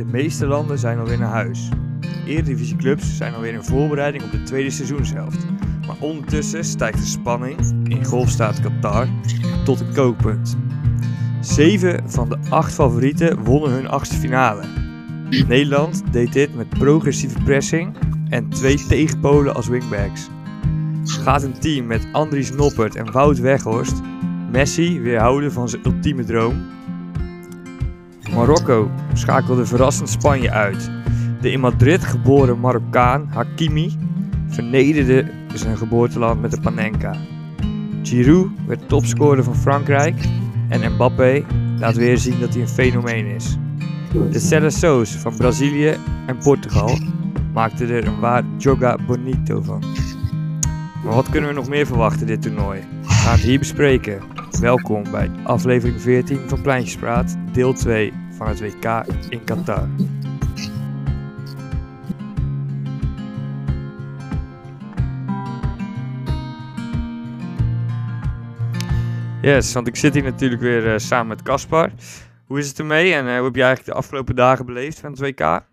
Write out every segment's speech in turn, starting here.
De meeste landen zijn alweer naar huis. Eredivisieclubs zijn alweer in voorbereiding op de tweede seizoenshelft. Maar ondertussen stijgt de spanning in golfstaat Qatar tot een kookpunt. Zeven van de acht favorieten wonnen hun achtste finale. Nederland deed dit met progressieve pressing en twee tegenpolen als wingbacks. Gaat een team met Andries Noppert en Wout Weghorst Messi weerhouden van zijn ultieme droom? Marokko schakelde verrassend Spanje uit. De in Madrid geboren Marokkaan Hakimi vernederde zijn geboorteland met de Panenka. Giroud werd topscorer van Frankrijk en Mbappé laat weer zien dat hij een fenomeen is. De Seleço's van Brazilië en Portugal maakten er een waar Joga Bonito van. Maar wat kunnen we nog meer verwachten dit toernooi? We gaan het hier bespreken. Welkom bij aflevering 14 van Pleintjespraat, deel 2 van het WK in Qatar. Yes, want ik zit hier natuurlijk weer uh, samen met Caspar. Hoe is het ermee en uh, hoe heb je eigenlijk de afgelopen dagen beleefd van het WK?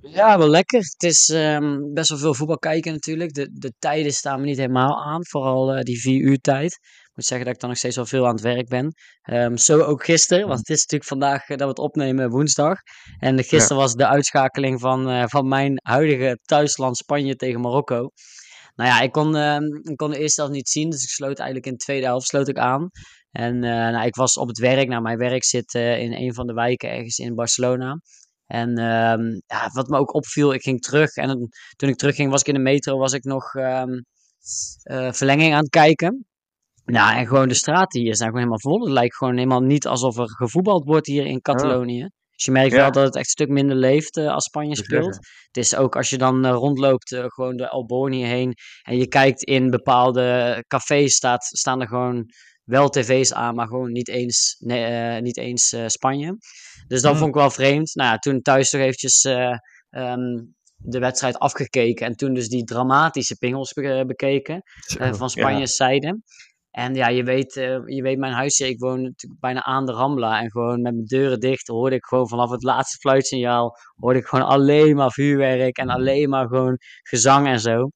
Ja, wel lekker. Het is um, best wel veel voetbal kijken natuurlijk. De, de tijden staan me niet helemaal aan, vooral uh, die vier uur tijd. Ik moet zeggen dat ik dan nog steeds wel veel aan het werk ben. Um, zo ook gisteren, want het is natuurlijk vandaag dat we het opnemen woensdag. En gisteren ja. was de uitschakeling van, uh, van mijn huidige thuisland Spanje tegen Marokko. Nou ja, ik kon, uh, ik kon de eerste helft niet zien, dus ik sloot eigenlijk in de tweede helft sloot ik aan. En uh, nou, ik was op het werk. Nou, mijn werk zit in een van de wijken ergens in Barcelona. En uh, ja, wat me ook opviel, ik ging terug. En toen ik terugging, was ik in de metro, was ik nog verlenging aan het kijken. Nou, en gewoon de straten hier zijn gewoon helemaal vol. Het lijkt gewoon helemaal niet alsof er gevoetbald wordt hier in Catalonië. Dus je merkt ja. wel dat het echt een stuk minder leeft uh, als Spanje speelt. Het is ook als je dan uh, rondloopt, uh, gewoon de Alboni heen. En je kijkt in bepaalde cafés, staat, staan er gewoon wel tv's aan, maar gewoon niet eens, nee, niet eens Spanje. Dus dat mm. vond ik wel vreemd. Nou ja, toen thuis toch eventjes um, de wedstrijd afgekeken. En toen dus die dramatische pingels be bekeken van Spanje's ja. zijde. En ja, je weet, uh, je weet mijn huisje, ik woon natuurlijk bijna aan de Rambla. En gewoon met mijn deuren dicht hoorde ik gewoon vanaf het laatste fluitsignaal... hoorde ik gewoon alleen maar vuurwerk en alleen maar gewoon gezang en zo.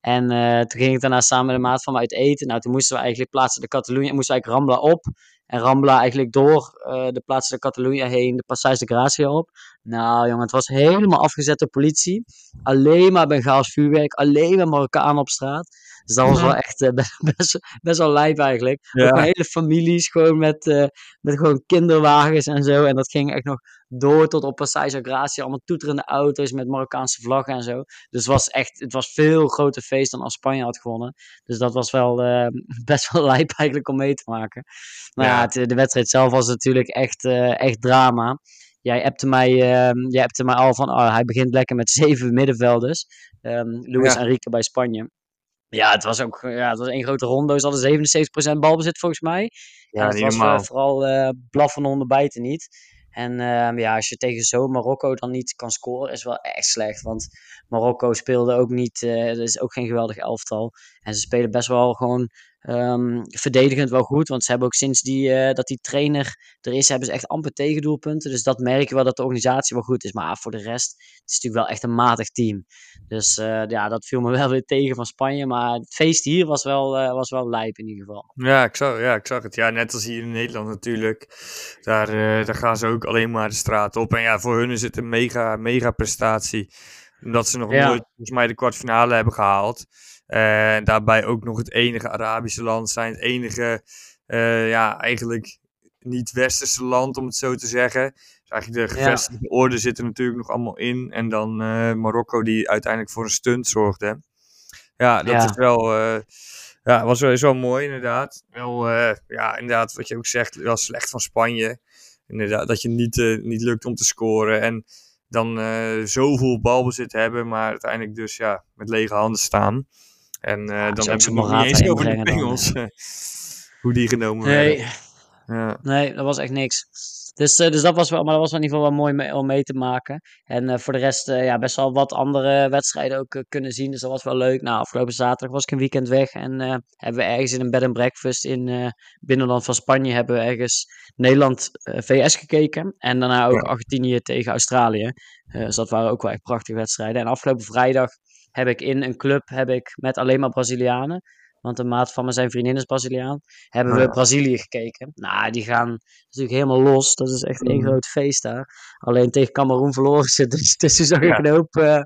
En uh, toen ging ik daarna samen met de maat van me uit eten. Nou, toen moesten we eigenlijk plaatsen de Catalunya, moesten we eigenlijk Rambla op. En Rambla eigenlijk door uh, de plaatsen de Catalunya heen, de Passage de Gracia op. Nou jongen, het was helemaal afgezet door politie. Alleen maar Bengaals vuurwerk, alleen maar Marokkaan op straat. Dus dat was wel echt uh, best, best, wel lijp eigenlijk. Ja. Ook hele families gewoon met, uh, met gewoon kinderwagens en zo. En dat ging echt nog door tot op Passage Gracia. Allemaal toeterende auto's met Marokkaanse vlaggen en zo. Dus het was echt, het was veel groter feest dan als Spanje had gewonnen. Dus dat was wel uh, best wel lijp eigenlijk om mee te maken. Maar ja, ja het, de wedstrijd zelf was natuurlijk echt, echt drama. Jij appte mij, uh, jij appte mij al van, oh, hij begint lekker met zeven middenvelders. Um, Luis ja. Enrique bij Spanje. Ja, het was ook ja, het was één grote ronde. Ze hadden 77% balbezit volgens mij. Ja, en het was uh, vooral uh, blaffen onder bijten niet. En uh, ja, als je tegen zo Marokko dan niet kan scoren, is wel echt slecht. Want Marokko speelde ook niet, uh, er is ook geen geweldig elftal. En ze spelen best wel gewoon um, verdedigend wel goed. Want ze hebben ook sinds die, uh, dat die trainer er is, hebben ze echt amper tegendoelpunten. Dus dat merk je wel dat de organisatie wel goed is. Maar voor de rest, het is natuurlijk wel echt een matig team. Dus uh, ja, dat viel me wel weer tegen van Spanje. Maar het feest hier was wel, uh, was wel lijp in ieder geval. Ja ik, zag, ja, ik zag het. Ja, net als hier in Nederland natuurlijk. Daar, daar gaan ze ook alleen maar de straat op. En ja, voor hun is het een mega, mega prestatie. Omdat ze nog ja. nooit, volgens mij, de kwartfinale hebben gehaald. En uh, daarbij ook nog het enige Arabische land zijn. Het enige, uh, ja, eigenlijk niet-westerse land, om het zo te zeggen. Dus eigenlijk de gevestigde ja. orde zit er natuurlijk nog allemaal in. En dan uh, Marokko, die uiteindelijk voor een stunt zorgde. Ja, dat ja. is wel. ja, was wel, is wel mooi, inderdaad. Wel, ja, inderdaad, wat je ook zegt, wel slecht van Spanje. Inderdaad, dat je niet, niet lukt om te scoren. En dan zoveel balbezit hebben, maar uiteindelijk dus ja, met lege handen staan. En uh, ja, dan hebben we nog niet eens over de pingels. hoe die genomen nee. werden. Ja. Nee, dat was echt niks. Dus, uh, dus dat was wel, maar dat was in ieder geval wel mooi mee, om mee te maken. En uh, voor de rest, uh, ja, best wel wat andere wedstrijden ook kunnen zien. Dus dat was wel leuk. Nou, afgelopen zaterdag was ik een weekend weg. En hebben we ergens in een bed and breakfast in binnenland van Spanje, hebben we ergens Nederland VS gekeken. En daarna ook ja. Argentinië tegen Australië. dus dat waren ook wel echt prachtige wedstrijden. En afgelopen vrijdag heb ik in een club heb ik met alleen maar Brazilianen want een maat van me, zijn vriendin is Braziliaan. Hebben we Brazilië gekeken. Nou, die gaan natuurlijk helemaal los. Dat is echt één mm. groot feest daar. Alleen tegen Cameroen verloren ze. Dus, dus zag ik een hoop, uh,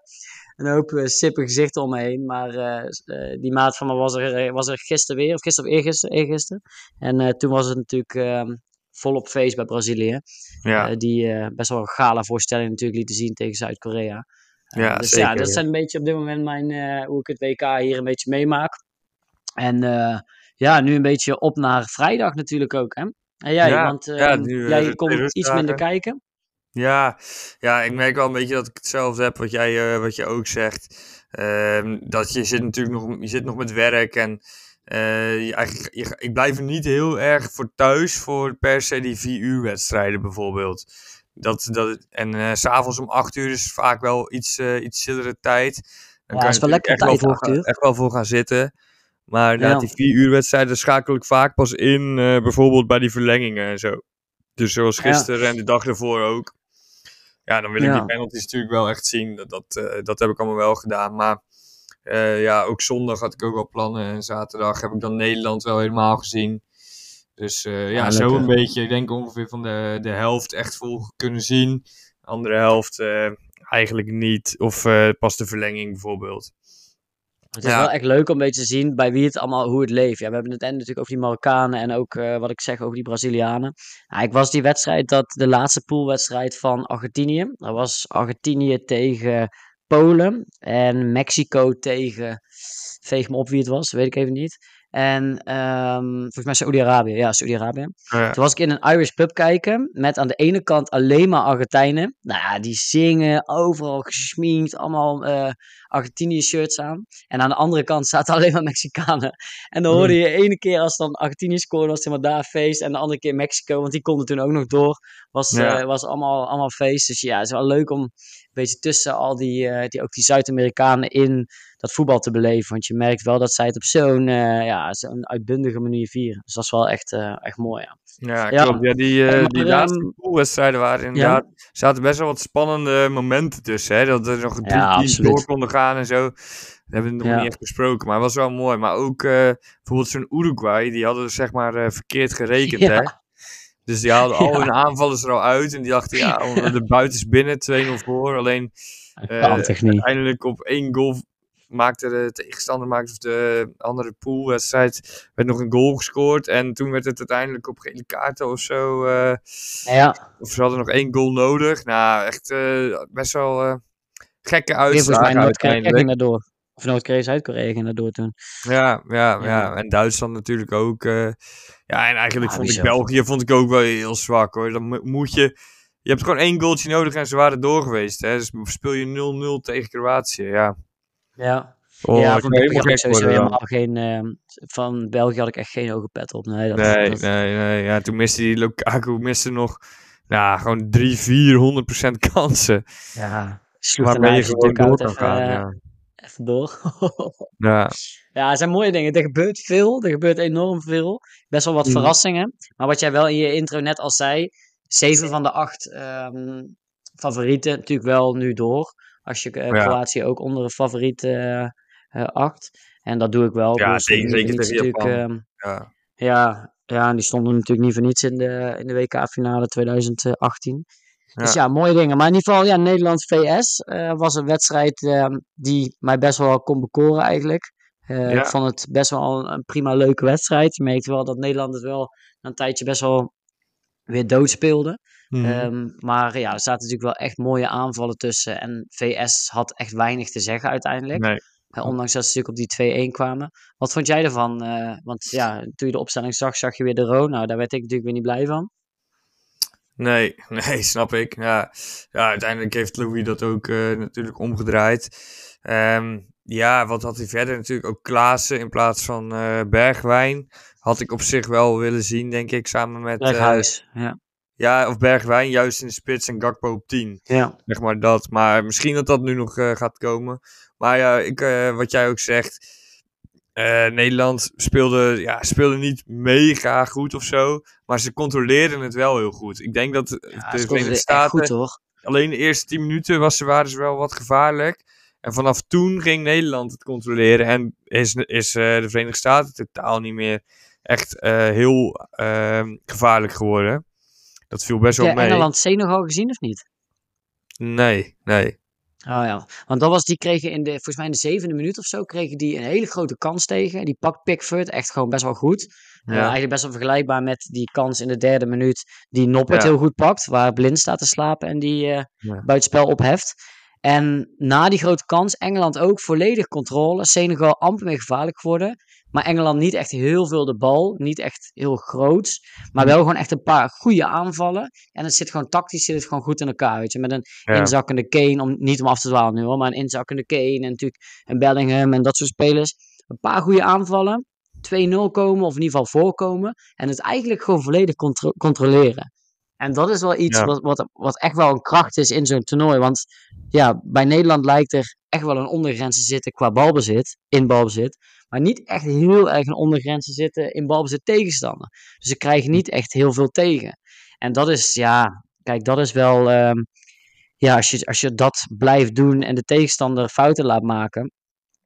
een hoop uh, sippe gezichten om me heen. Maar uh, die maat van me was er, was er gisteren weer. Of gisteren of eergisteren. eergisteren. En toen was het natuurlijk ehm, volop feest bij Brazilië. Ja. die best wel een gala voorstelling natuurlijk lieten zien tegen Zuid-Korea. Ja, dus zeker, ja, dat zijn een beetje op dit moment mijn, hoe ik het WK hier een beetje meemaak. En uh, ja, nu een beetje op naar vrijdag natuurlijk ook. Hè? En jij, ja, want ja, nu, jij komt iets minder kijken. Ja, ja, ik merk wel een beetje dat ik hetzelfde heb wat jij, uh, wat je ook zegt. Uh, dat je zit natuurlijk nog, je zit nog met werk en je, eigenlijk, je, ik blijf er niet heel erg voor thuis voor per se die vier uur wedstrijden bijvoorbeeld. Dat, dat, en uh, s'avonds om acht uur is vaak wel iets, iets stillere tijd. Dan ja, kan is wel lekker echt tijd wel, voor, echt wel voor gaan zitten. Maar na die vier uur wedstrijden schakel ik vaak pas in, uh, bijvoorbeeld bij die verlengingen en zo. Dus zoals gisteren ja. en de dag ervoor ook. Ja, dan wil ik die penalties natuurlijk wel echt zien. Dat, dat, uh, dat heb ik allemaal wel gedaan. Maar uh, ja, ook zondag had ik ook wel plannen. En zaterdag heb ik dan Nederland wel helemaal gezien. Dus ja, Ja, zo lekker. een beetje. Ik denk ongeveer van de, de helft echt vol kunnen zien. De andere helft eigenlijk niet. Of pas de verlenging bijvoorbeeld. Het is Ja. wel echt leuk om een beetje te zien bij wie het allemaal, hoe het leeft. Ja, we hebben het en natuurlijk over die Marokkanen en ook eh, wat ik zeg over die Brazilianen. Ja, ik was die wedstrijd, dat de laatste poolwedstrijd van Argentinië. Dat was Argentinië tegen Polen en Mexico tegen, veeg me op wie het was, weet ik even niet. En ehm, volgens mij Saoedi-Arabië, ja, Saoedi-Arabië. Ja. Toen was ik in een Irish pub kijken met aan de ene kant alleen maar Argentijnen. Nou ja, die zingen, overal gesminkt, allemaal eh Argentinië shirts aan. En aan de andere kant zaten alleen maar Mexicanen. En dan hoorde je ene keer als dan Argentinië scoorde, was het helemaal daar feest. En de andere keer Mexico, want die konden toen ook nog door. Was, Ja. eh, was allemaal, allemaal feest. Dus ja, het is wel leuk om een beetje tussen al die, eh, die ook die Zuid-Amerikanen in dat voetbal te beleven. Want je merkt wel dat zij het op zo'n eh, ja, zo'n uitbundige manier vieren. Dus dat is wel echt, echt mooi, ja. Ja, Ja. klopt. Ja, die, Ja, maar, die ehm, laatste poolwedstrijden waren inderdaad... zaten best wel wat spannende momenten tussen. Hè? Dat er nog drie Ja, teams door konden gaan en zo. Dat hebben we nog Ja. niet echt besproken. Maar het was wel mooi. Maar ook bijvoorbeeld zo'n Uruguay. Die hadden zeg maar verkeerd gerekend. Ja. Hè? Dus die hadden al hun aanvallers er al uit. En die dachten, ja, de buiten is binnen. 2-0 voor. Alleen Eh, uiteindelijk op één goal maakte de tegenstander, maakte of de andere poolwedstrijd, werd nog een goal gescoord. En toen werd het uiteindelijk op gele kaarten of zo. eh, Ja, of ze hadden nog één goal nodig. Nou, echt eh, best wel eh, gekke Noord-Korea uiteindelijk. daardoor. Of Noord-Korea, Zuid-Korea ging daardoor toen. Ja, ja, ja, Ja. En Duitsland natuurlijk ook. eh. ja, en eigenlijk Ja, vond ik. België vond ik ook wel heel zwak hoor. Dan mo- moet je. Je hebt gewoon één goaltje nodig en ze waren door geweest. Hè? Dus speel je 0-0 tegen Kroatië. Ja. Ja, Oh, ja van België had ik sowieso helemaal geen... ehm, van België had ik echt geen hoge pet op. Nee, dat, Nee, dat- nee, nee. Ja, toen miste die Lukaku miste nog nou, gewoon 3, 400 procent kansen. ja, sloeg Waarmee je even gewoon door kan gaan. eh, Ja. Door. Ja. Ja, het zijn mooie dingen. Er gebeurt veel. Er gebeurt enorm veel. Best wel wat Mhm. verrassingen. Maar wat jij wel in je intro net al zei. Zeven van de acht ehm, favorieten natuurlijk wel nu door. Als je Ja. Kroatië ook onder een favoriet eh, eh, acht. En dat doe ik wel. Ja, zeker- zeker tegen ehm, ja. ja, ja, en die stonden natuurlijk niet voor niets in de, in de WK-finale 2018. Dus Ja. mooie dingen. Maar in ieder geval, ja, Nederland-VS eh, was een wedstrijd ehm, die mij best wel kon bekoren eigenlijk. Eh, Ja. Ik vond het best wel een, prima leuke wedstrijd. Je merkte wel dat Nederland het wel een tijdje best wel weer doodspeelde. Mhm. Ehm, maar ja, er zaten natuurlijk wel echt mooie aanvallen tussen. En VS had echt weinig te zeggen uiteindelijk. nee. Eh, ondanks dat ze natuurlijk op die 2-1 kwamen. Wat vond jij ervan? Eh, want ja, toen je de opstelling zag, zag je weer de Ro. Nou, daar werd ik natuurlijk weer niet blij van. Nee, nee, snap ik. Ja, ja uiteindelijk heeft Louis dat ook eh, natuurlijk omgedraaid. Ehm, ja, wat had hij verder natuurlijk ook Klaassen in plaats van uh, Bergwijn. Had ik op zich wel willen zien, denk ik, samen met... Berghuis, ja. Ja, of Bergwijn juist in de spits en Gakpo op 10. Ja. Zeg maar dat. Maar misschien dat dat nu nog gaat komen. Maar ja, ik, wat jij ook zegt uh, Nederland speelde, ja, speelde niet mega goed of zo. Maar ze controleerden het wel heel goed. Ik denk dat ja, de Verenigde Staten. Goed, toch? Alleen de eerste 10 minuten was, waren ze wel wat gevaarlijk. En vanaf toen ging Nederland het controleren. En is, is uh, de Verenigde Staten totaal niet meer echt uh, heel ehm, gevaarlijk geworden. Dat viel best wel ja, mee. Engeland-Senegal gezien of niet? Nee, nee. Oh ja, want dat was, die kregen in de, volgens mij in de zevende minuut of zo, kregen die een hele grote kans tegen. Die pakt Pickford echt gewoon best wel goed. Ja. Uh, eigenlijk best wel vergelijkbaar met die kans in de derde minuut die Noppert ja. heel goed pakt. Waar Blind staat te slapen en die uh, ja. buitenspel opheft. En na die grote kans, Engeland ook volledig controle. Senegal amper meer gevaarlijk geworden. Maar Engeland niet echt heel veel de bal. Niet echt heel groot. Maar wel gewoon echt een paar goede aanvallen. En het zit gewoon tactisch zit het gewoon goed in elkaar. Weet je. Met een ja. inzakkende Kane. Om, niet om af te dwalen nu hoor. Maar een inzakkende Kane. En natuurlijk een Bellingham en dat soort spelers. Een paar goede aanvallen. 2-0 komen of in ieder geval voorkomen. En het eigenlijk gewoon volledig contro controleren. En dat is wel iets ja. wat, wat, wat echt wel een kracht is in zo'n toernooi. Want ja, bij Nederland lijkt er echt wel een ondergrens te zitten qua balbezit, in balbezit. Maar niet echt heel erg een ondergrens te zitten in balbezit tegenstander. Dus ze krijgen niet echt heel veel tegen. En dat is, ja, kijk, dat is wel, um, ja, als je, als je dat blijft doen en de tegenstander fouten laat maken,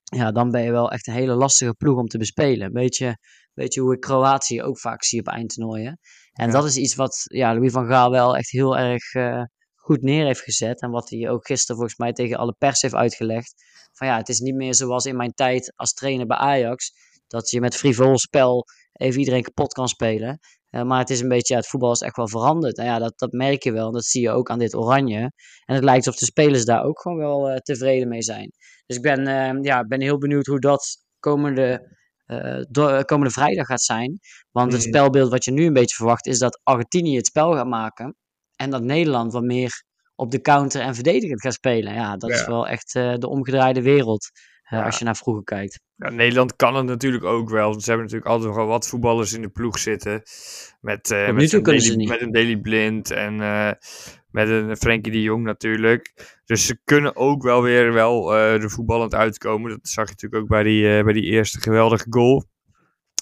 ja, dan ben je wel echt een hele lastige ploeg om te bespelen. Weet je, weet je hoe ik Kroatië ook vaak zie op eindtoernooien. En ja. dat is iets wat ja, Louis van Gaal wel echt heel erg uh, goed neer heeft gezet. En wat hij ook gisteren volgens mij tegen alle pers heeft uitgelegd. Van ja, het is niet meer zoals in mijn tijd als trainer bij Ajax. Dat je met frivol spel even iedereen kapot kan spelen. Uh, maar het is een beetje, ja, het voetbal is echt wel veranderd. En ja, dat, dat merk je wel. En dat zie je ook aan dit oranje. En het lijkt alsof de spelers daar ook gewoon wel uh, tevreden mee zijn. Dus ik ben, uh, ja, ben heel benieuwd hoe dat komende komende vrijdag gaat zijn. Want het spelbeeld wat je nu een beetje verwacht is dat Argentinië het spel gaat maken. En dat Nederland wat meer op de counter en verdedigend gaat spelen. Ja, dat ja. is wel echt uh, de omgedraaide wereld. Uh, ja. Als je naar vroeger kijkt. Ja, Nederland kan het natuurlijk ook wel. Ze hebben natuurlijk altijd wel wat voetballers in de ploeg zitten. Met, uh, met, een Daily, met een Daily Blind en met een Frenkie de Jong natuurlijk. Dus ze kunnen ook wel weer wel uh, de voetballend uitkomen. Dat zag je natuurlijk ook bij die, uh, bij die eerste geweldige goal.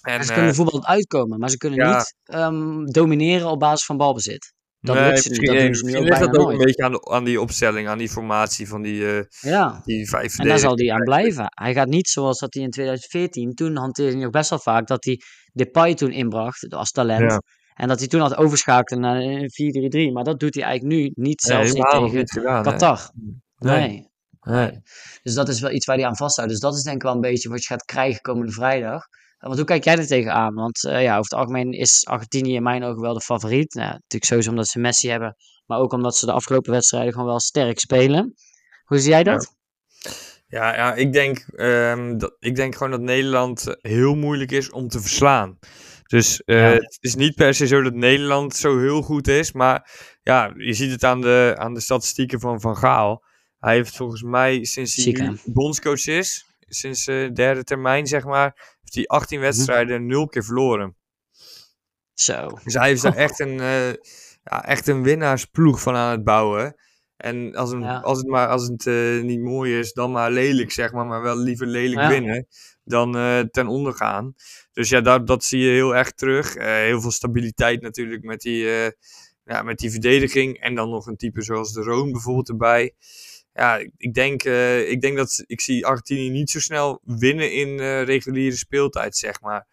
En, ze kunnen uh, voetballend uitkomen, maar ze kunnen ja. niet um, domineren op basis van balbezit. Dat nee, lukt ze niet. Dat doen ze nu ook ligt dat ook nooit. een beetje aan, de, aan die opstelling, aan die formatie van die, uh, ja. die vijf En daar zal hij aan blijven. Hij gaat niet zoals dat hij in 2014, toen hanteerde hij nog best wel vaak dat hij Depay toen inbracht als talent. Ja. En dat hij toen had overschakeld naar een 4-3-3. Maar dat doet hij eigenlijk nu niet, zelfs nee, niet tegen gedaan, Qatar. Nee. Nee. nee. Dus dat is wel iets waar hij aan vasthoudt. Dus dat is denk ik wel een beetje wat je gaat krijgen komende vrijdag. Want hoe kijk jij er tegenaan? Want uh, ja, over het algemeen is Argentinië in mijn ogen wel de favoriet. Nou, natuurlijk sowieso omdat ze Messi hebben. Maar ook omdat ze de afgelopen wedstrijden gewoon wel sterk spelen. Hoe zie jij dat? Ja, ja, ja ik, denk, um, dat, ik denk gewoon dat Nederland heel moeilijk is om te verslaan. Dus uh, ja. het is niet per se zo dat Nederland zo heel goed is. Maar ja, je ziet het aan de, aan de statistieken van Van Gaal. Hij heeft volgens mij sinds hij bondscoach is, sinds de uh, derde termijn zeg maar, heeft hij 18 wedstrijden nul keer verloren. Zo. Dus hij is daar echt een, uh, ja, echt een winnaarsploeg van aan het bouwen. En als, een, ja. als het maar als het uh, niet mooi is, dan maar lelijk, zeg maar. Maar wel liever lelijk ja. winnen dan uh, ten onder gaan. Dus ja, dat, dat zie je heel erg terug. Uh, heel veel stabiliteit natuurlijk met die, uh, ja, met die verdediging. En dan nog een type zoals de Roon bijvoorbeeld erbij. Ja, ik denk, ik denk dat ik zie Argentinië niet zo snel winnen in reguliere speeltijd, zeg maar.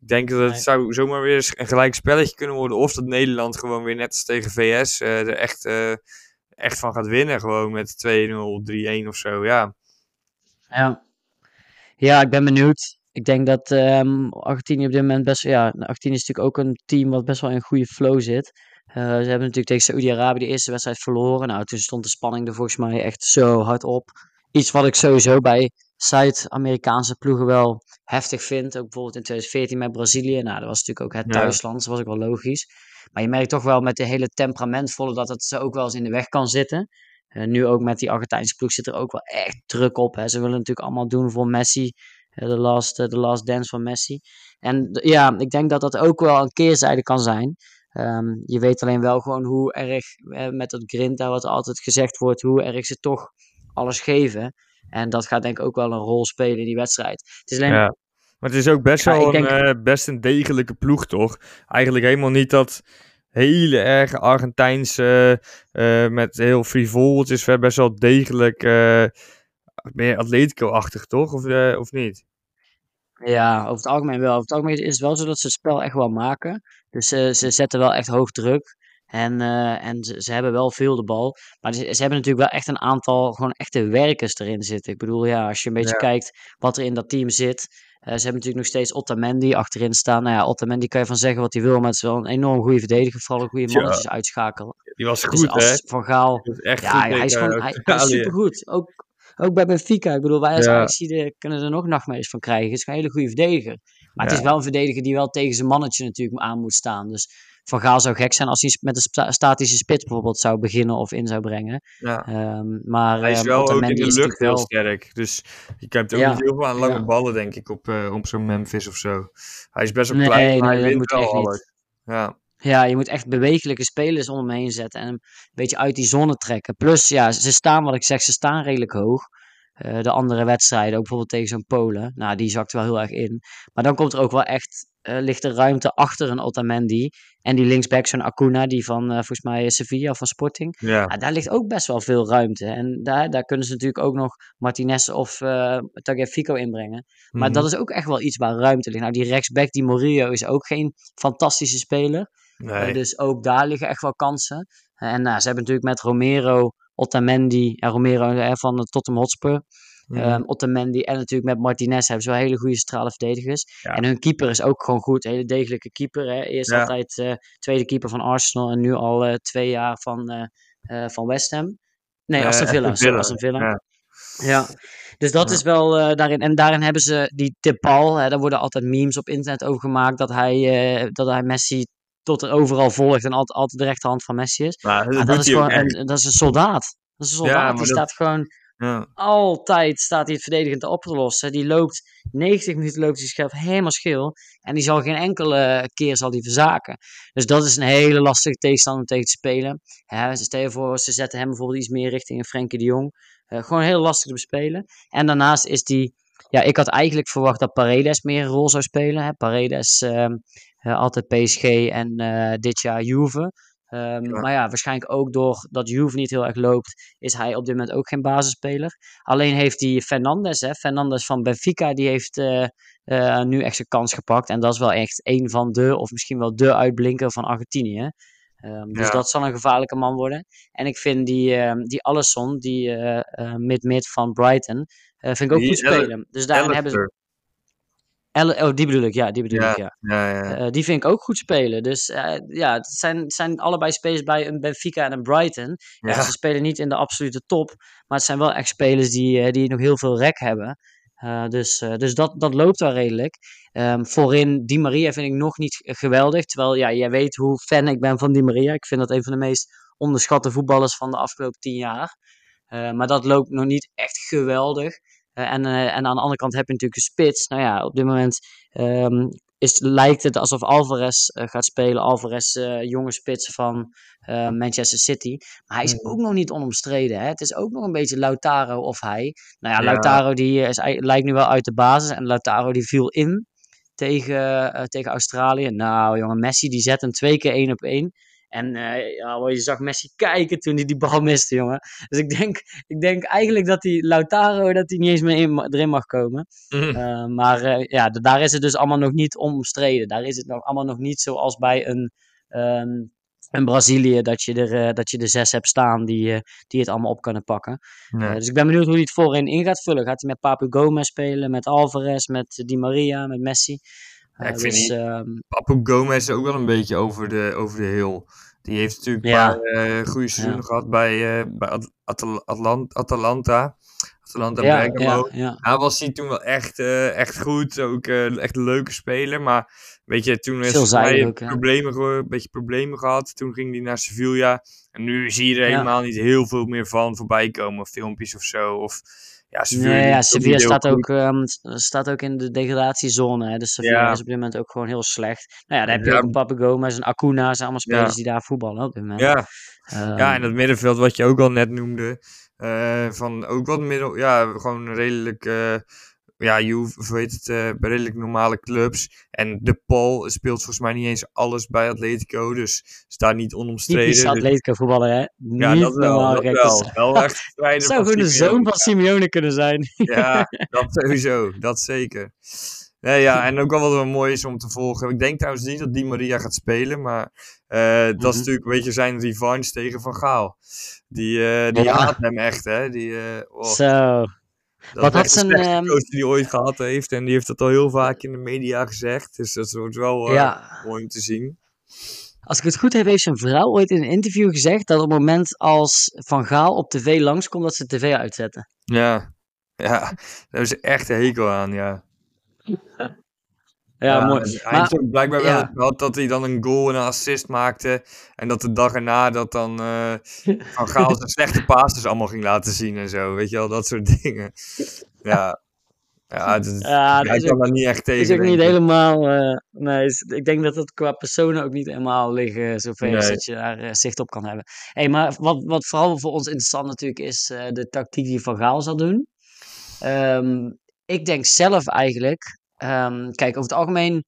Ik denk dat het nee. zou zomaar weer een gelijk spelletje kunnen worden. Of dat Nederland gewoon weer net als tegen VS er echt echt van gaat winnen. Gewoon met 2-0, 3-1 of zo, ja. Ja. Ja, ik ben benieuwd. Ik denk dat um, Argentinië op dit moment best... Ja, Argentinië is natuurlijk ook een team wat best wel in een goede flow zit. Uh, ze hebben natuurlijk tegen Saoedi-Arabië de eerste wedstrijd verloren. Nou, toen stond de spanning er volgens mij echt zo hard op. Iets wat ik sowieso bij Zuid-Amerikaanse ploegen wel heftig vind. Ook bijvoorbeeld in 2014 met Brazilië. Nou, dat was natuurlijk ook het thuisland. Ja. Dat was ook wel logisch. Maar je merkt toch wel met de hele temperamentvolle dat het ze ook wel eens in de weg kan zitten. nu ook met die Argentijnse ploeg zit er ook wel echt druk op. Hè. Ze willen natuurlijk allemaal doen voor Messi. De last, the last dance van Messi. En ja, ik denk dat dat ook wel een keerzijde kan zijn. Ehm, je weet alleen wel gewoon hoe erg, met dat grinta wat altijd gezegd wordt, hoe erg ze toch alles geven. En dat gaat denk ik ook wel een rol spelen in die wedstrijd. Het is alleen... Ja. Maar het is ook best wel een, eh, best een degelijke ploeg, toch? Eigenlijk helemaal niet dat hele erge Argentijnse uh, met heel frivol. Het is best wel degelijk meer Atletico-achtig, toch? Of, of niet? Ja, over het algemeen wel. Over het algemeen is het wel zo dat ze het spel echt wel maken. Dus ze zetten wel echt hoog druk. En, uh, en ze, ze, hebben wel veel de bal. Maar ze, ze, hebben natuurlijk wel echt een aantal gewoon echte werkers erin zitten. Ik bedoel, ja, als je een beetje kijkt wat er in dat team zit. Uh, ze hebben natuurlijk nog steeds Otamendi achterin staan. Nou ja, Otamendi kan je van zeggen wat hij wil, maar het is wel een enorm goede verdediger. Vooral een goede mannetjes ja. uitschakelen. Die was dus goed, dus als hè? Van Gaal... Echt ja, goed hij is gewoon hij, hij is supergoed. Ook, ook bij Benfica. Ik bedoel, wij als ja. Ajax kunnen er nog nachtmerries van krijgen. Het is een hele goede verdediger. Maar het is wel een verdediger die wel tegen zijn mannetje natuurlijk aan moet staan. Dus van Gaal zou gek zijn als hij met een statische spits bijvoorbeeld zou beginnen of in zou brengen. Ja. Um, maar hij is um, wel ook in de lucht heel wel... sterk. Dus je hebt ook Ja. niet heel veel aan lange ballen, denk ik, op, eh, op zo'n Memphis of zo. Hij is best wel Nee, klein, maar hij wint wel alles. Ja. Ja, je moet echt bewegelijke spelers om hem heen zetten en hem een beetje uit die zone trekken. Plus, ja, ze staan, wat ik zeg, ze staan redelijk hoog. Eh, de andere wedstrijden, ook bijvoorbeeld tegen zo'n Polen, nou, die zakt wel heel erg in. Maar dan komt er ook wel echt, eh, ligt er ruimte achter een Otamendi. En die linksback, zo'n Acuna, die van, eh, volgens mij, Sevilla van Sporting. Ja. Ja, daar ligt ook best wel veel ruimte. En daar, daar kunnen ze natuurlijk ook nog Martinez of uh, Tagliafico inbrengen. Maar Mhm. dat is ook echt wel iets waar ruimte ligt. Nou, die rechtsback, die Murillo, is ook geen fantastische speler. Nee. Dus ook daar liggen echt wel kansen. En uh, ze hebben natuurlijk met Romero, Otamendi en Romero uh, van de Tottenham Hotspur. Mhm. Um, Otamendi en natuurlijk met Martinez hebben ze wel hele goede centrale verdedigers. Ja. En hun keeper is ook gewoon goed. Hele degelijke keeper. Hè. Eerst Ja. altijd uh, tweede keeper van Arsenal en nu al uh, twee jaar van, uh, van West Ham. Nee, Aston Villa. Aston Villa. Aston Villa. Ja. Ja, dus dat Ja. is wel daarin. En daarin hebben ze die Depal. Hè, daar worden altijd memes op internet over gemaakt. Dat hij, dat hij Messi tot er overal volgt en altijd, altijd de rechterhand van Messi is. Maar dat, dat, is gewoon een, dat is een soldaat. Dat is een soldaat. die dat- staat gewoon Ja. altijd staat hij het verdedigend op te lossen. Die loopt 90 minuten loopt hij zichzelf helemaal schil. En die zal geen enkele keer zal die verzaken. Dus dat is een hele lastige tegenstander om tegen te spelen. Ja, stel je voor, ze zetten hem bijvoorbeeld iets meer richting een Frenkie de Jong. Uh, gewoon heel lastig te bespelen. En daarnaast is die... Ja, ik had eigenlijk verwacht dat Paredes meer een rol zou spelen. Hè. Paredes, uh, altijd PSG en uh, dit jaar Juve. Um, ja. Maar ja, waarschijnlijk ook door dat Juve niet heel erg loopt, is hij op dit moment ook geen basisspeler. Alleen heeft hij Fernandes, hè, Fernandes van Benfica, die heeft uh, uh, nu echt zijn kans gepakt. En dat is wel echt een van de, of misschien wel de uitblinker van Argentinië. Um, dus Ja. dat zal een gevaarlijke man worden. En ik vind die, uh, die Allison, die mid-mid van Brighton, vind ik ook Die goed spelen. Dus daarin hebben ze... Elle- oh, die bedoel ik, ja, die bedoel Ja, ik, ja. ja, ja. Uh, die vind ik ook goed spelen. Dus uh, ja, het zijn, zijn allebei spelers bij een Benfica en een Brighton. Ja. Ze spelen niet in de absolute top. Maar het zijn wel echt spelers die, uh, die nog heel veel rek hebben. Uh, dus dus dat, dat loopt wel redelijk. Um, voorin Di Maria vind ik nog niet geweldig. Terwijl ja, jij weet hoe fan ik ben van Di Maria. Ik vind dat een van de meest onderschatte voetballers van de afgelopen tien jaar. Maar dat loopt nog niet echt geweldig. Uh, en, uh, en aan de andere kant heb je natuurlijk een spits. Nou ja, op dit moment um, is, lijkt het alsof Alvarez uh, gaat spelen. Alvarez, jonge spits van Manchester City. Maar hij is Mhm. ook nog niet onomstreden. Hè? Het is ook nog een beetje Lautaro of hij. Nou ja, Ja. Lautaro die is, lijkt nu wel uit de basis. En Lautaro die viel in tegen, tegen Australië. Nou jongen, Messi die zet hem twee keer één op één. En ja, je zag Messi kijken toen hij die bal miste, jongen. Dus ik denk, ik denk eigenlijk dat die Lautaro dat hij niet eens meer in, erin mag komen. Mhm. Uh, maar uh, ja, daar is het dus allemaal nog niet omstreden. Daar is het nog allemaal nog niet zoals bij een, um, een Brazilië dat je, er, dat je er zes hebt staan die, die het allemaal op kunnen pakken. Nee. dus ik ben benieuwd hoe hij het voorin in gaat vullen. Gaat hij met Papu Gomez spelen, met Alvarez, met Di Maria, met Messi? Ja, ik vind dus, die- um, Papu Gomez is ook wel een beetje over de, over de hill. Die heeft natuurlijk een Ja. paar eh, goede seizoenen gehad bij, eh, bij At- Atal- Atlant- Atalanta. Atalanta ja, Bergamo. ja, ja. Hij was hij toen wel echt, eh, echt goed. Ook eh, echt een leuke speler. Maar Weet je, toen Veelzijdig hij ook, problemen, een beetje problemen gehad. Toen ging hij naar Sevilla. En nu zie je er helemaal niet heel veel meer van voorbij komen. Filmpjes of zo. Of, ja, Sevilla Nee, ja, Sevilla staat ook, ehm, staat ook in de degradatiezone. Hè. Dus Sevilla Ja. is op dit moment ook gewoon heel slecht. Nou ja, daar heb je Ja. ook een Pape Gomez en Acuna. zijn allemaal spelers die daar voetballen op dit moment. Ja, Ehm, ja, en dat middenveld wat je ook al net noemde. eh, van ook wat middel... Ja, gewoon redelijk... eh ja, hoe heet het, eh, bij redelijk normale clubs. En De Paul speelt volgens mij niet eens alles bij Atletico. Dus staat niet onomstreden. Typisch Dus- Atletico voetballer, hè? Ja, Niet dat wel. normaal Dat wel. Het wel echt strijder zou gewoon de zoon van Simeone kunnen zijn. Ja, dat sowieso. Dat zeker. Nee, ja, en ook wel wat wel mooi is om te volgen. Ik denk trouwens niet dat Di Maria gaat spelen, maar eh, dat is Mhm. natuurlijk een beetje zijn revanche tegen Van Gaal. Die, eh, die Ja. haat hem echt, hè. Die, eh, oh, Zo. Dat wat is had de zijn, slechtste ehm, coach die hij ooit gehad heeft. En die heeft dat al heel vaak in de media gezegd. Dus dat wordt wel eh, Ja. mooi om te zien. Als ik het goed heb, heeft zijn vrouw ooit in een interview gezegd dat op het moment als Van Gaal op tv langskomt, dat ze de tv uitzetten. Ja, ja, daar hebben ze echt een hekel aan, ja. Ja, en mooi. Hij Maar- blijkbaar wel ja. gehad dat hij dan een goal en een assist maakte. En dat de dag erna dat dan eh Van Gaal zijn slechte passes allemaal ging laten zien en zo. Weet je wel, dat soort dingen. Ja, ja, Ja, dat is ook- daar niet echt tegen. is ook niet helemaal. eh, nee, is- ik denk dat het qua personen ook niet helemaal liggen. Zover is Nee. dat je daar eh, zicht op kan hebben. Hey, maar wat, wat vooral voor ons interessant natuurlijk is eh, de tactiek die Van Gaal zal doen. Ehm, ik denk zelf eigenlijk. Ehm, kijk, over het algemeen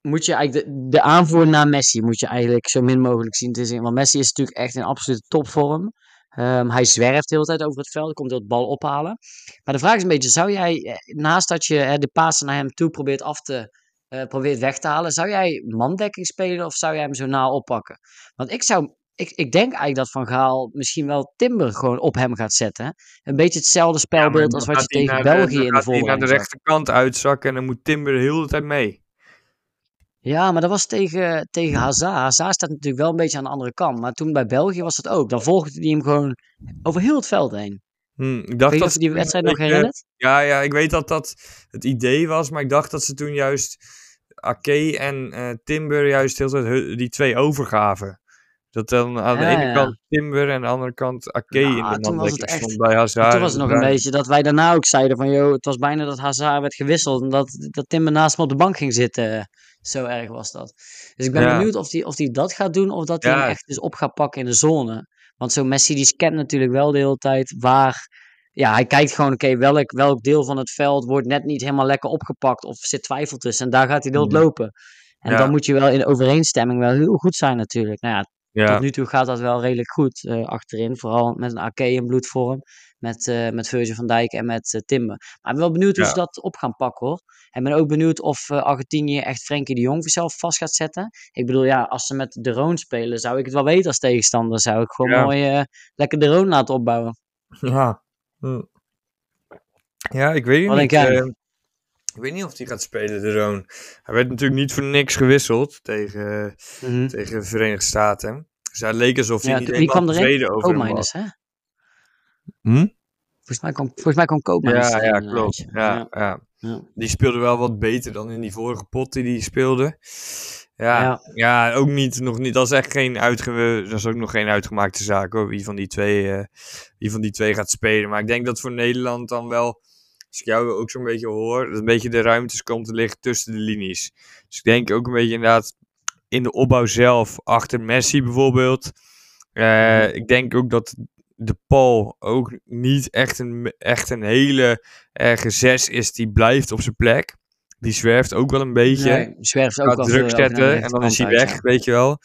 moet je eigenlijk de, de aanvoer naar Messi moet je eigenlijk zo min mogelijk zien te zien. Want Messi is natuurlijk echt in absolute topvorm. Ehm, hij zwerft de hele tijd over het veld, komt heel het bal ophalen. Maar de vraag is een beetje, zou jij, eh, naast dat je eh, de pasen naar hem toe probeert af te, eh, probeert weg te halen, zou jij mandekking spelen of zou jij hem zo na oppakken? Want ik zou, ik, ik denk eigenlijk dat Van Gaal misschien wel Timber gewoon op hem gaat zetten. Een beetje hetzelfde spelbeeld als wat je tegen de- België dan in de hij naar de rechterkant uitzakken en dan moet Timber de hele tijd mee. Ja, maar dat was tegen, tegen Hazard. Hazard staat natuurlijk wel een beetje aan de andere kant. Maar toen bij België was het ook. Dan volgde hij hem gewoon over heel het veld heen. Hm, ik dacht niet dat je die wedstrijd nog herinnert. Ja, ja, ik weet dat dat het idee was, maar ik dacht dat ze toen juist Ake en eh, Timber juist heel de die twee overgaven. Dat dan aan de Ja, ene kant Timber en aan de andere kant Ake Nou, in de toen was het mandekking echt- stond bij Hazard. Toen was het nog een beetje dat wij daarna ook zeiden van... joh, het was bijna dat Hazard werd gewisseld. En dat, dat Timber naast hem op de bank ging zitten. Zo erg was dat. Dus ik ben Ja. benieuwd of hij of die dat gaat doen... of dat hij Ja. hem echt dus op gaat pakken in de zone. Want zo'n Messi die scant natuurlijk wel de hele tijd waar... Ja, hij kijkt gewoon, oké, welk, welk deel van het veld wordt net niet helemaal lekker opgepakt of zit twijfel tussen. En daar gaat hij door Mhm. lopen. En dan moet je wel in overeenstemming wel heel goed zijn natuurlijk. Nou ja, Ja, tot nu toe gaat dat wel redelijk goed eh, achterin. Vooral met een AK in bloedvorm. Met, eh met Virgil van Dijk en met eh, Timber. Maar ik ben wel benieuwd hoe ze dat op gaan pakken hoor. En ben ook benieuwd of Argentinië echt Frenkie de Jong zelf vast gaat zetten. Ik bedoel, ja, als ze met de Roon spelen, zou ik het wel weten als tegenstander. Zou ik gewoon Ja. mooi lekker de Roon laten opbouwen. ja. Hm. Ja, ik weet het Wat niet. denk ik weet niet of hij gaat spelen, de Roon. Hij werd natuurlijk niet voor niks gewisseld tegen, Mhm. tegen de Verenigde Staten. Dus hij leek alsof hij Ja, niet helemaal tevreden over hem was. Hè? Hm? Volgens mij kwam, volgens mij kwam Koopmeiners Ja, ja, klopt. Ja, ja. ja. Die speelde wel wat beter dan in die vorige pot die die speelde. Ja, Ja. ja. ook niet, nog niet. Dat is echt geen uitge, dat is ook nog geen uitgemaakte zaak hoor. Wie van die twee, eh, wie van die twee gaat spelen. Maar ik denk dat voor Nederland dan wel, als ik jou ook zo'n beetje hoor, dat een beetje de ruimtes komt te liggen tussen de linies. Dus ik denk ook een beetje inderdaad in de opbouw zelf, achter Messi bijvoorbeeld. Eh, ik denk ook dat de Paul ook niet echt een, echt een hele erge zes is die blijft op zijn plek. Die zwerft ook wel een beetje. Nee, zwerft ook wel druk zetten en dan is hij weg, weet je wel.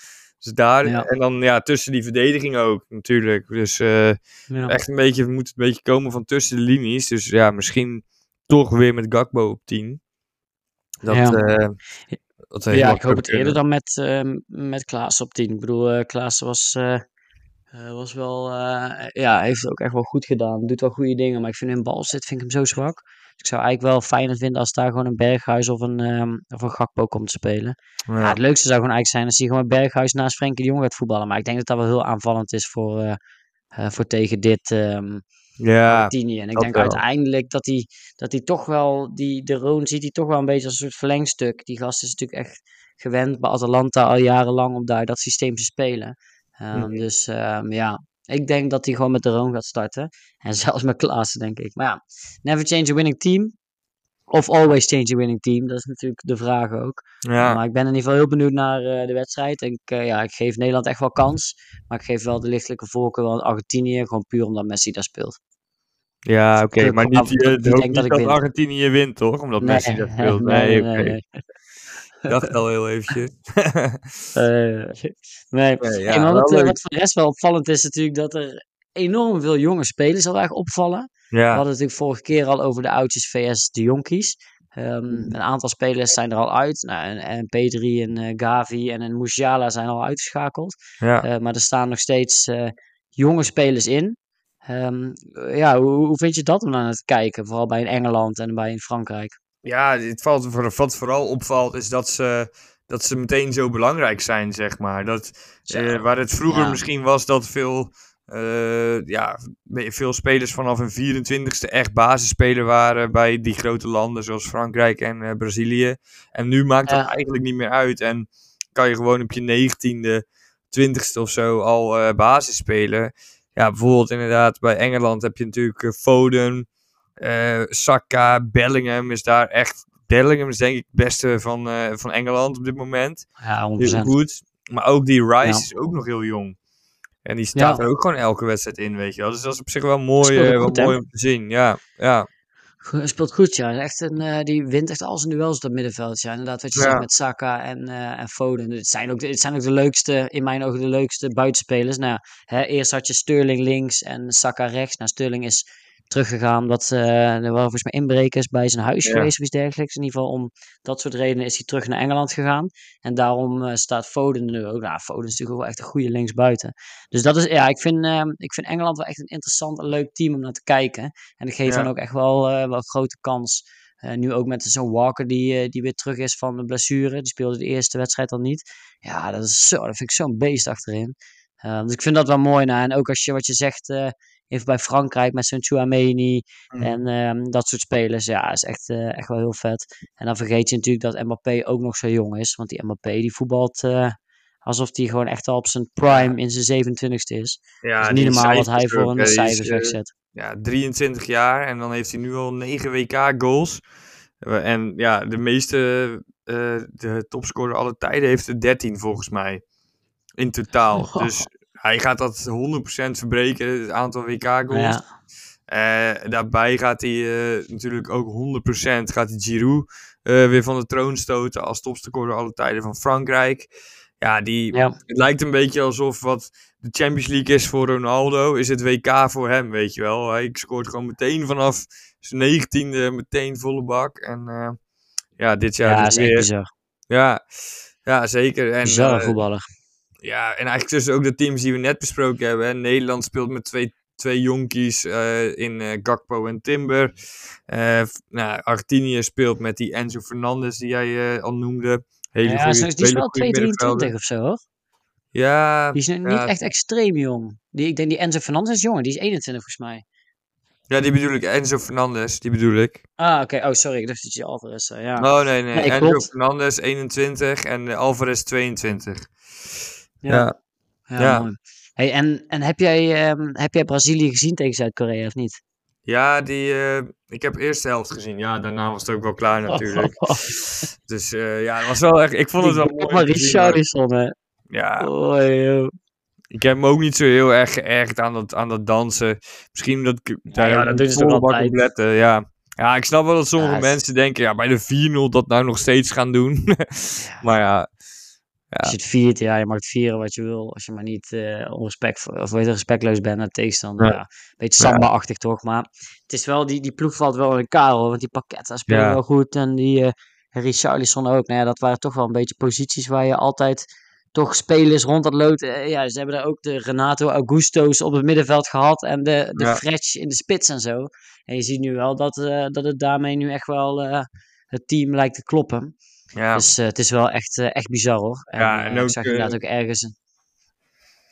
Dus daar, Ja. en dan ja, tussen die verdediging ook natuurlijk. Dus eh, ja. Echt een beetje, moet een beetje komen van tussen de linies. Dus ja, misschien toch weer met Gakbo op 10. Dat, Ja. eh, dat Ja, helemaal ik hoop het eerder dan met, ehm met Klaas op 10. Ik bedoel, eh Klaas was, eh, was wel, eh, ja, heeft het ook echt wel goed gedaan. Doet wel goede dingen, maar ik vind in balzit vind ik hem zo zwak. Dus ik zou eigenlijk wel fijner vinden als daar gewoon een Berghuis of een, ehm, of een Gakpo komt te spelen. Ja. Ja. het leukste zou gewoon eigenlijk zijn als hij gewoon Berghuis naast Frenkie de Jong gaat voetballen. Maar ik denk dat dat wel heel aanvallend is voor, eh, voor tegen dit, ehm, Ja. En ik denk wel. uiteindelijk dat hij dat hij toch wel, die, de Roon ziet hij toch wel een beetje als een soort verlengstuk. Die gast is natuurlijk echt gewend bij Atalanta al jarenlang om daar dat systeem te spelen. Ehm. Dus ehm, ja, ik denk dat hij gewoon met de Roon gaat starten. En zelfs met Klaassen, denk ik. Maar ja, never change a winning team. Of always change a winning team. Dat is natuurlijk de vraag ook. Ja, Maar ik ben in ieder geval heel benieuwd naar eh, de wedstrijd. En ik, eh, ja, ik geef Nederland echt wel kans. Maar ik geef wel de lichtelijke voorkeur aan Argentinië. Gewoon puur omdat Messi daar speelt. ja oké. Ik Maar niet, dat- je ik denk niet dat ik dat. Argentinië wint, toch? Omdat Messi dat speelt. Nee, oké. Ik dacht al heel eventjes. Eh, nee. Ja, wat, eh, wat voor de rest wel opvallend is natuurlijk dat er enorm veel jonge spelers al erg opvallen. We hadden het natuurlijk vorige keer al over de oudjes VS de jonkies. Ehm, Mhm. Een aantal spelers zijn er al uit. Nou, en, en P3 en eh, Gavi en een Musiala zijn al uitgeschakeld. ja. Maar er staan nog steeds jonge spelers in. Ehm, eh, ja, hoe, hoe vind je dat om aan het kijken? Vooral bij in Engeland en bij in Frankrijk. Ja, het valt, wat vooral opvalt is dat ze, dat ze meteen zo belangrijk zijn, zeg maar. Dat, eh, waar het vroeger Ja. misschien was dat veel, eh, ja, veel spelers vanaf hun 24ste echt basisspeler waren bij die grote landen zoals Frankrijk en eh, Brazilië. En nu maakt dat eigenlijk niet meer uit. En kan je gewoon op je 19e, 20ste of zo al basis spelen. Ja, bijvoorbeeld inderdaad bij Engeland heb je natuurlijk Foden, eh Saka, Bellingham is daar echt. Bellingham is denk ik het beste van, eh, van Engeland op dit moment. Ja, 100%. Heel goed. Maar ook die Rice Ja. is ook nog heel jong. En die staat Ja. er ook gewoon elke wedstrijd in, weet je wel. Dus dat is op zich wel mooi, eh, wel goed, mooi om te zien. Ja, ja. Speelt goed, ja. Echt een, die wint echt al zijn duels op dat middenveld. Ja, inderdaad, wat je Ja. zegt met Saka en, en Foden. Het zijn, ook de, het zijn ook de leukste, in mijn ogen, de leukste buitenspelers. Nou, hè, eerst had je Sterling links en Saka rechts. Nou, Sterling is teruggegaan omdat eh, er waren volgens mij inbrekers bij zijn huis Ja. geweest of iets dergelijks. In ieder geval om dat soort redenen is hij terug naar Engeland gegaan. En daarom eh, staat Foden nu ook. Nou, Foden is natuurlijk ook wel echt een goede linksbuiten. Dus dat is, ja, ik vind, eh, ik vind Engeland wel echt een interessant en leuk team om naar te kijken. En ik geef Ja. hen ook echt wel, eh, wel grote kans. Nu ook met zo'n Walker die, die weer terug is van de blessure. Die speelde de eerste wedstrijd al niet. Ja, dat, is zo, dat vind ik zo'n beest achterin. Eh, dus ik vind dat wel mooi. Nou, en ook als je wat je zegt, even bij Frankrijk met zo'n Chouameni Mhm. en ehm, dat soort spelers. Ja, is echt, eh, echt wel heel vet. En dan vergeet je natuurlijk dat Mbappé ook nog zo jong is. Want die Mbappé die voetbalt eh, alsof hij gewoon echt al op zijn prime in zijn 27ste is. ja niet normaal wat hij voor een cijfers eh, wegzet. ja, 23 jaar en dan heeft hij nu al 9 WK-goals. En ja, de meeste, de topscorer alle tijden heeft er 13 volgens mij. In totaal. Dus hij gaat dat 100% verbreken, het aantal WK-goals. Ja, Eh, daarbij gaat hij eh, natuurlijk ook 100% gaat hij Giroud eh, weer van de troon stoten als topscorer alle tijden van Frankrijk. Ja, die, ja. het lijkt een beetje alsof wat de Champions League is voor Ronaldo, is het WK voor hem, weet je wel. Hij scoort gewoon meteen vanaf zijn negentiende, meteen volle bak. En ja, dit jaar ja, dus weer. Ja, ja, zeker. En, Bizarre voetballer. Ja, en eigenlijk tussen ook de teams die we net besproken hebben. Hè. Nederland speelt met twee, twee jonkies eh, in eh, Gakpo en Timber. F- nou, Argentinië speelt met die Enzo Fernandez die jij al noemde. Hele Ja, goede, zo- die is wel goede 223 middenvelder. of zo hoor. Ja, Die is ja, niet echt extreem jong. Die, ik denk die Enzo Fernandez is jonger, die is 21 volgens mij. ja, die bedoel ik. Enzo Fernandez, die bedoel ik. Ah, oké. Oh, sorry. Ik dacht dat je Alvarez zei. Ja. Oh nee, nee. Nee, Enzo klopt. Fernandez 21 en Alvarez 22. Ja. Ja. ja, ja. mooi. Hey, en en heb, jij, ehm, heb jij Brazilië gezien tegen Zuid-Korea of niet? Ja, die, eh, ik heb eerst de helft gezien. Ja, daarna was het ook wel klaar natuurlijk. Dus eh, ja, het was wel echt, ik vond het wel mooi. Maar Richarlison, hè. Ja, Oh, joh. ik heb me ook niet zo heel erg geërgerd aan dat, aan dat dansen. Misschien dat ik daar ja, ook dat ze toch altijd. op letten. Ja. ja, ik snap wel dat sommige Ja, mensen denken, ja, bij de 4-0 dat nou nog steeds gaan doen. maar ja, Als je het viert, ja, je mag het vieren wat je wil. Als je maar niet eh onrespect, of weet je, respectloos bent naar de tegenstander. Ja. Ja. Beetje samba-achtig toch, maar het is wel, die, die ploeg valt wel in elkaar hoor. Want die speelt Ja. wel goed en die eh Richarlison ook. Nou ja, dat waren toch wel een beetje posities waar je altijd toch spelers rond dat lood. eh, ja, ze hebben daar ook de Renato Augusto's op het middenveld gehad en de, de Ja. Fretch in de spits en zo. En je ziet nu wel dat, dat het daarmee nu echt wel het team lijkt te kloppen. Ja. Dus eh, het is wel echt, eh, echt bizar hoor. En, Ja, eh, en ik ook, zag eh, inderdaad ook ergens... een-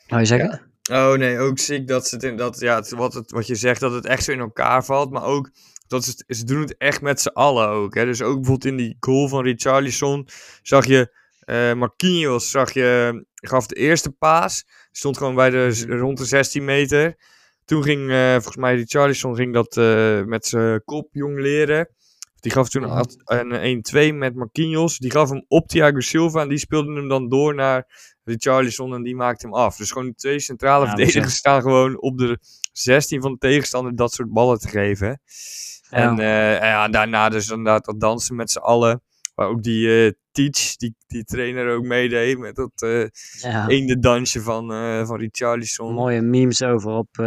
Wou je zeggen? Oh nee, ook ziek dat ze het in dat ja, het, wat, het, wat je zegt, dat het echt zo in elkaar valt. Maar ook dat ze, ze doen het echt met z'n allen ook. Hè? Dus ook bijvoorbeeld in die goal van Richarlison zag je uh, Marquinhos, zag je, gaf de eerste paas. Stond gewoon bij de, rond de 16 meter. Toen ging uh, volgens mij Richarlison ging dat uh, met zijn kop jong leren. Die gaf toen een 1-2 met Marquinhos. Die gaf hem op Thiago Silva en die speelde hem dan door naar Richarlison en die maakte hem af. Dus gewoon die twee centrale ja, verdedigers staan gewoon op de 16 van de tegenstander dat soort ballen te geven. En uh, ja, daarna dus inderdaad dat dansen met z'n allen. Maar ook die uh, Teach, die, die trainer ook meedeed met dat uh, ja. dansje van, uh, van Richarlison. Mooie memes over op,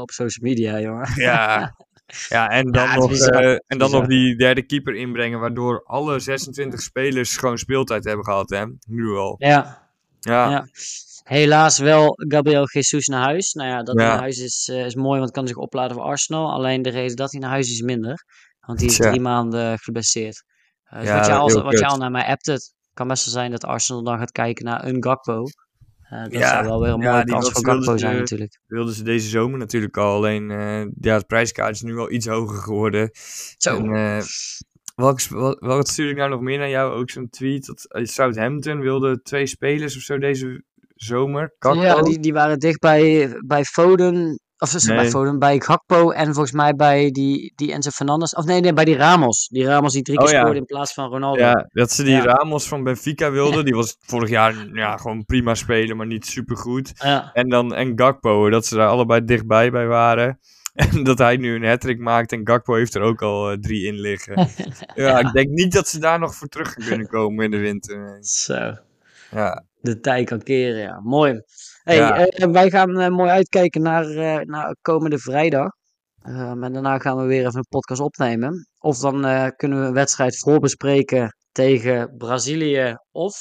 op social media, jongen. Ja, ja en dan, ja, nog, bizar, en dan nog die derde keeper inbrengen, waardoor alle 26 spelers gewoon speeltijd hebben gehad, hè? Nu al. Ja. Ja. ja. Helaas wel Gabriel Jesus naar huis. Nou ja, dat naar huis is, uh, is mooi, want kan zich opladen voor Arsenal. Alleen de reden dat hij naar huis is minder. Want die is drie maanden geblesseerd. Uh, dus wat, je al, wat je al naar mij appt, het kan best wel zijn dat Arsenal dan gaat kijken naar een Gakpo. Uh, dat zou wel weer een mooie kans voor Gakpo zijn natuurlijk. wilden ze deze zomer natuurlijk al. Alleen ja, het prijskaart is nu wel iets hoger geworden. Zo. En, Welk, wat stuurde ik nou nog meer naar jou? Ook zo'n tweet dat Southampton wilde twee spelers of zo deze zomer. Ja, die, die waren dicht bij, bij Foden. Of nee. bij Foden, bij Gakpo en volgens mij bij die, die Enzo Fernandes. Of nee, nee, bij die Ramos. Die Ramos die drie keer oh, scoorde in plaats van Ronaldo. Ja, dat ze die ja. Ramos van Benfica wilden. Die was vorig jaar ja, gewoon prima spelen, maar niet super goed. Ja. En dan en Gakpo, dat ze daar allebei dichtbij bij waren. En dat hij nu een hat maakt en Gakpo heeft er ook al uh, drie in liggen. ja, ik denk niet dat ze daar nog voor terug kunnen komen in de winter. Zo. Ja. De tijd kan keren, ja. Mooi. Hey, ja. uh, wij gaan uh, mooi uitkijken naar, naar komende vrijdag. Um, en daarna gaan we weer even een podcast opnemen. Of dan kunnen we een wedstrijd voorbespreken tegen Brazilië of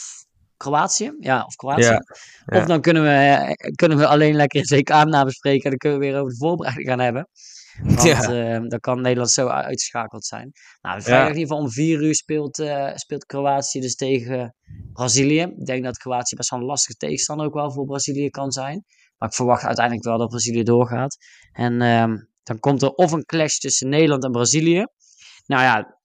Kroatië. Ja, of Kroatië. Ja, ja. Of dan kunnen we, eh, kunnen we alleen lekker CK nabespreken. En dan kunnen we weer over de voorbereiding gaan hebben. Want ja. uh, dan kan Nederland zo uitgeschakeld zijn. Nou, vrijdag in ieder geval om vier uur speelt, uh, speelt Kroatië dus tegen Brazilië. Ik denk dat Kroatië best wel een lastige tegenstander ook wel voor Brazilië kan zijn. Maar ik verwacht uiteindelijk wel dat Brazilië doorgaat. En uh, dan komt er of een clash tussen Nederland en Brazilië. Nou ja,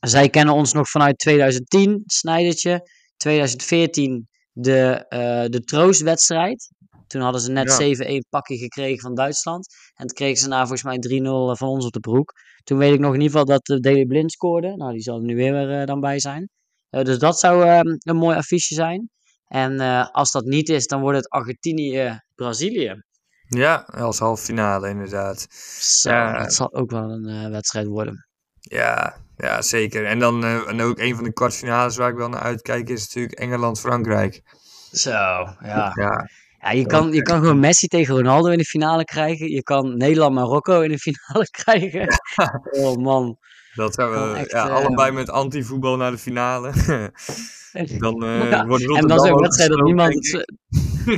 zij kennen ons nog vanuit 2010, Snijdertje. 2014 de, uh, de troostwedstrijd. Toen hadden ze net ja. 7-1 pakje gekregen van Duitsland. En toen kregen ze na volgens mij 3-0 eh, van ons op de broek. Toen weet ik nog in ieder geval dat uh, Daley Blind scoorde. Nou, die zal er nu weer uh, dan bij zijn. Uh, dus dat zou uh, een mooi affiche zijn. En als dat niet is, dan wordt het Argentinië-Brazilië. Ja, als halve finale inderdaad. Zo, ja. dat zal ook wel een wedstrijd worden. Ja, ja, zeker. En dan en ook een van de kwartfinales waar ik wel naar uitkijk is natuurlijk Engeland-Frankrijk. Zo, ja. ja. Ja, je kan, je kan gewoon Messi tegen Ronaldo in de finale krijgen. Je kan Nederland-Marokko in de finale krijgen. Oh man. Dat zijn we ja, uh, allebei met anti-voetbal naar de finale. dan uh, ja. wordt En dan zo'n wedstrijd dat niemand,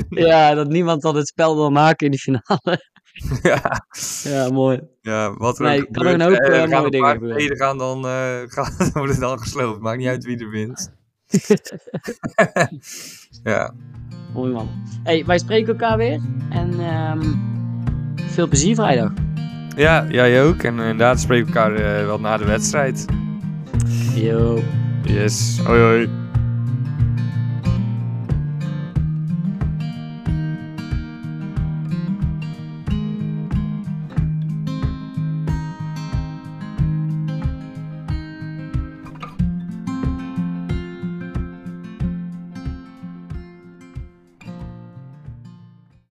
ja, dat niemand dan het spel wil maken in de finale. ja. ja, mooi. Ja, wat er nee, ook kan gebeurt, ook een hoop uh, mooie dingen gebeuren. gaan dan, gaan, het dan gesloopt. Maakt niet uit wie er wint. ja. Mooi man. Hey, wij spreken elkaar weer. En um, veel plezier vrijdag. Ja, jij ook. En inderdaad spreken we elkaar uh, wel na de wedstrijd. Yo. Yes. Hoi hoi.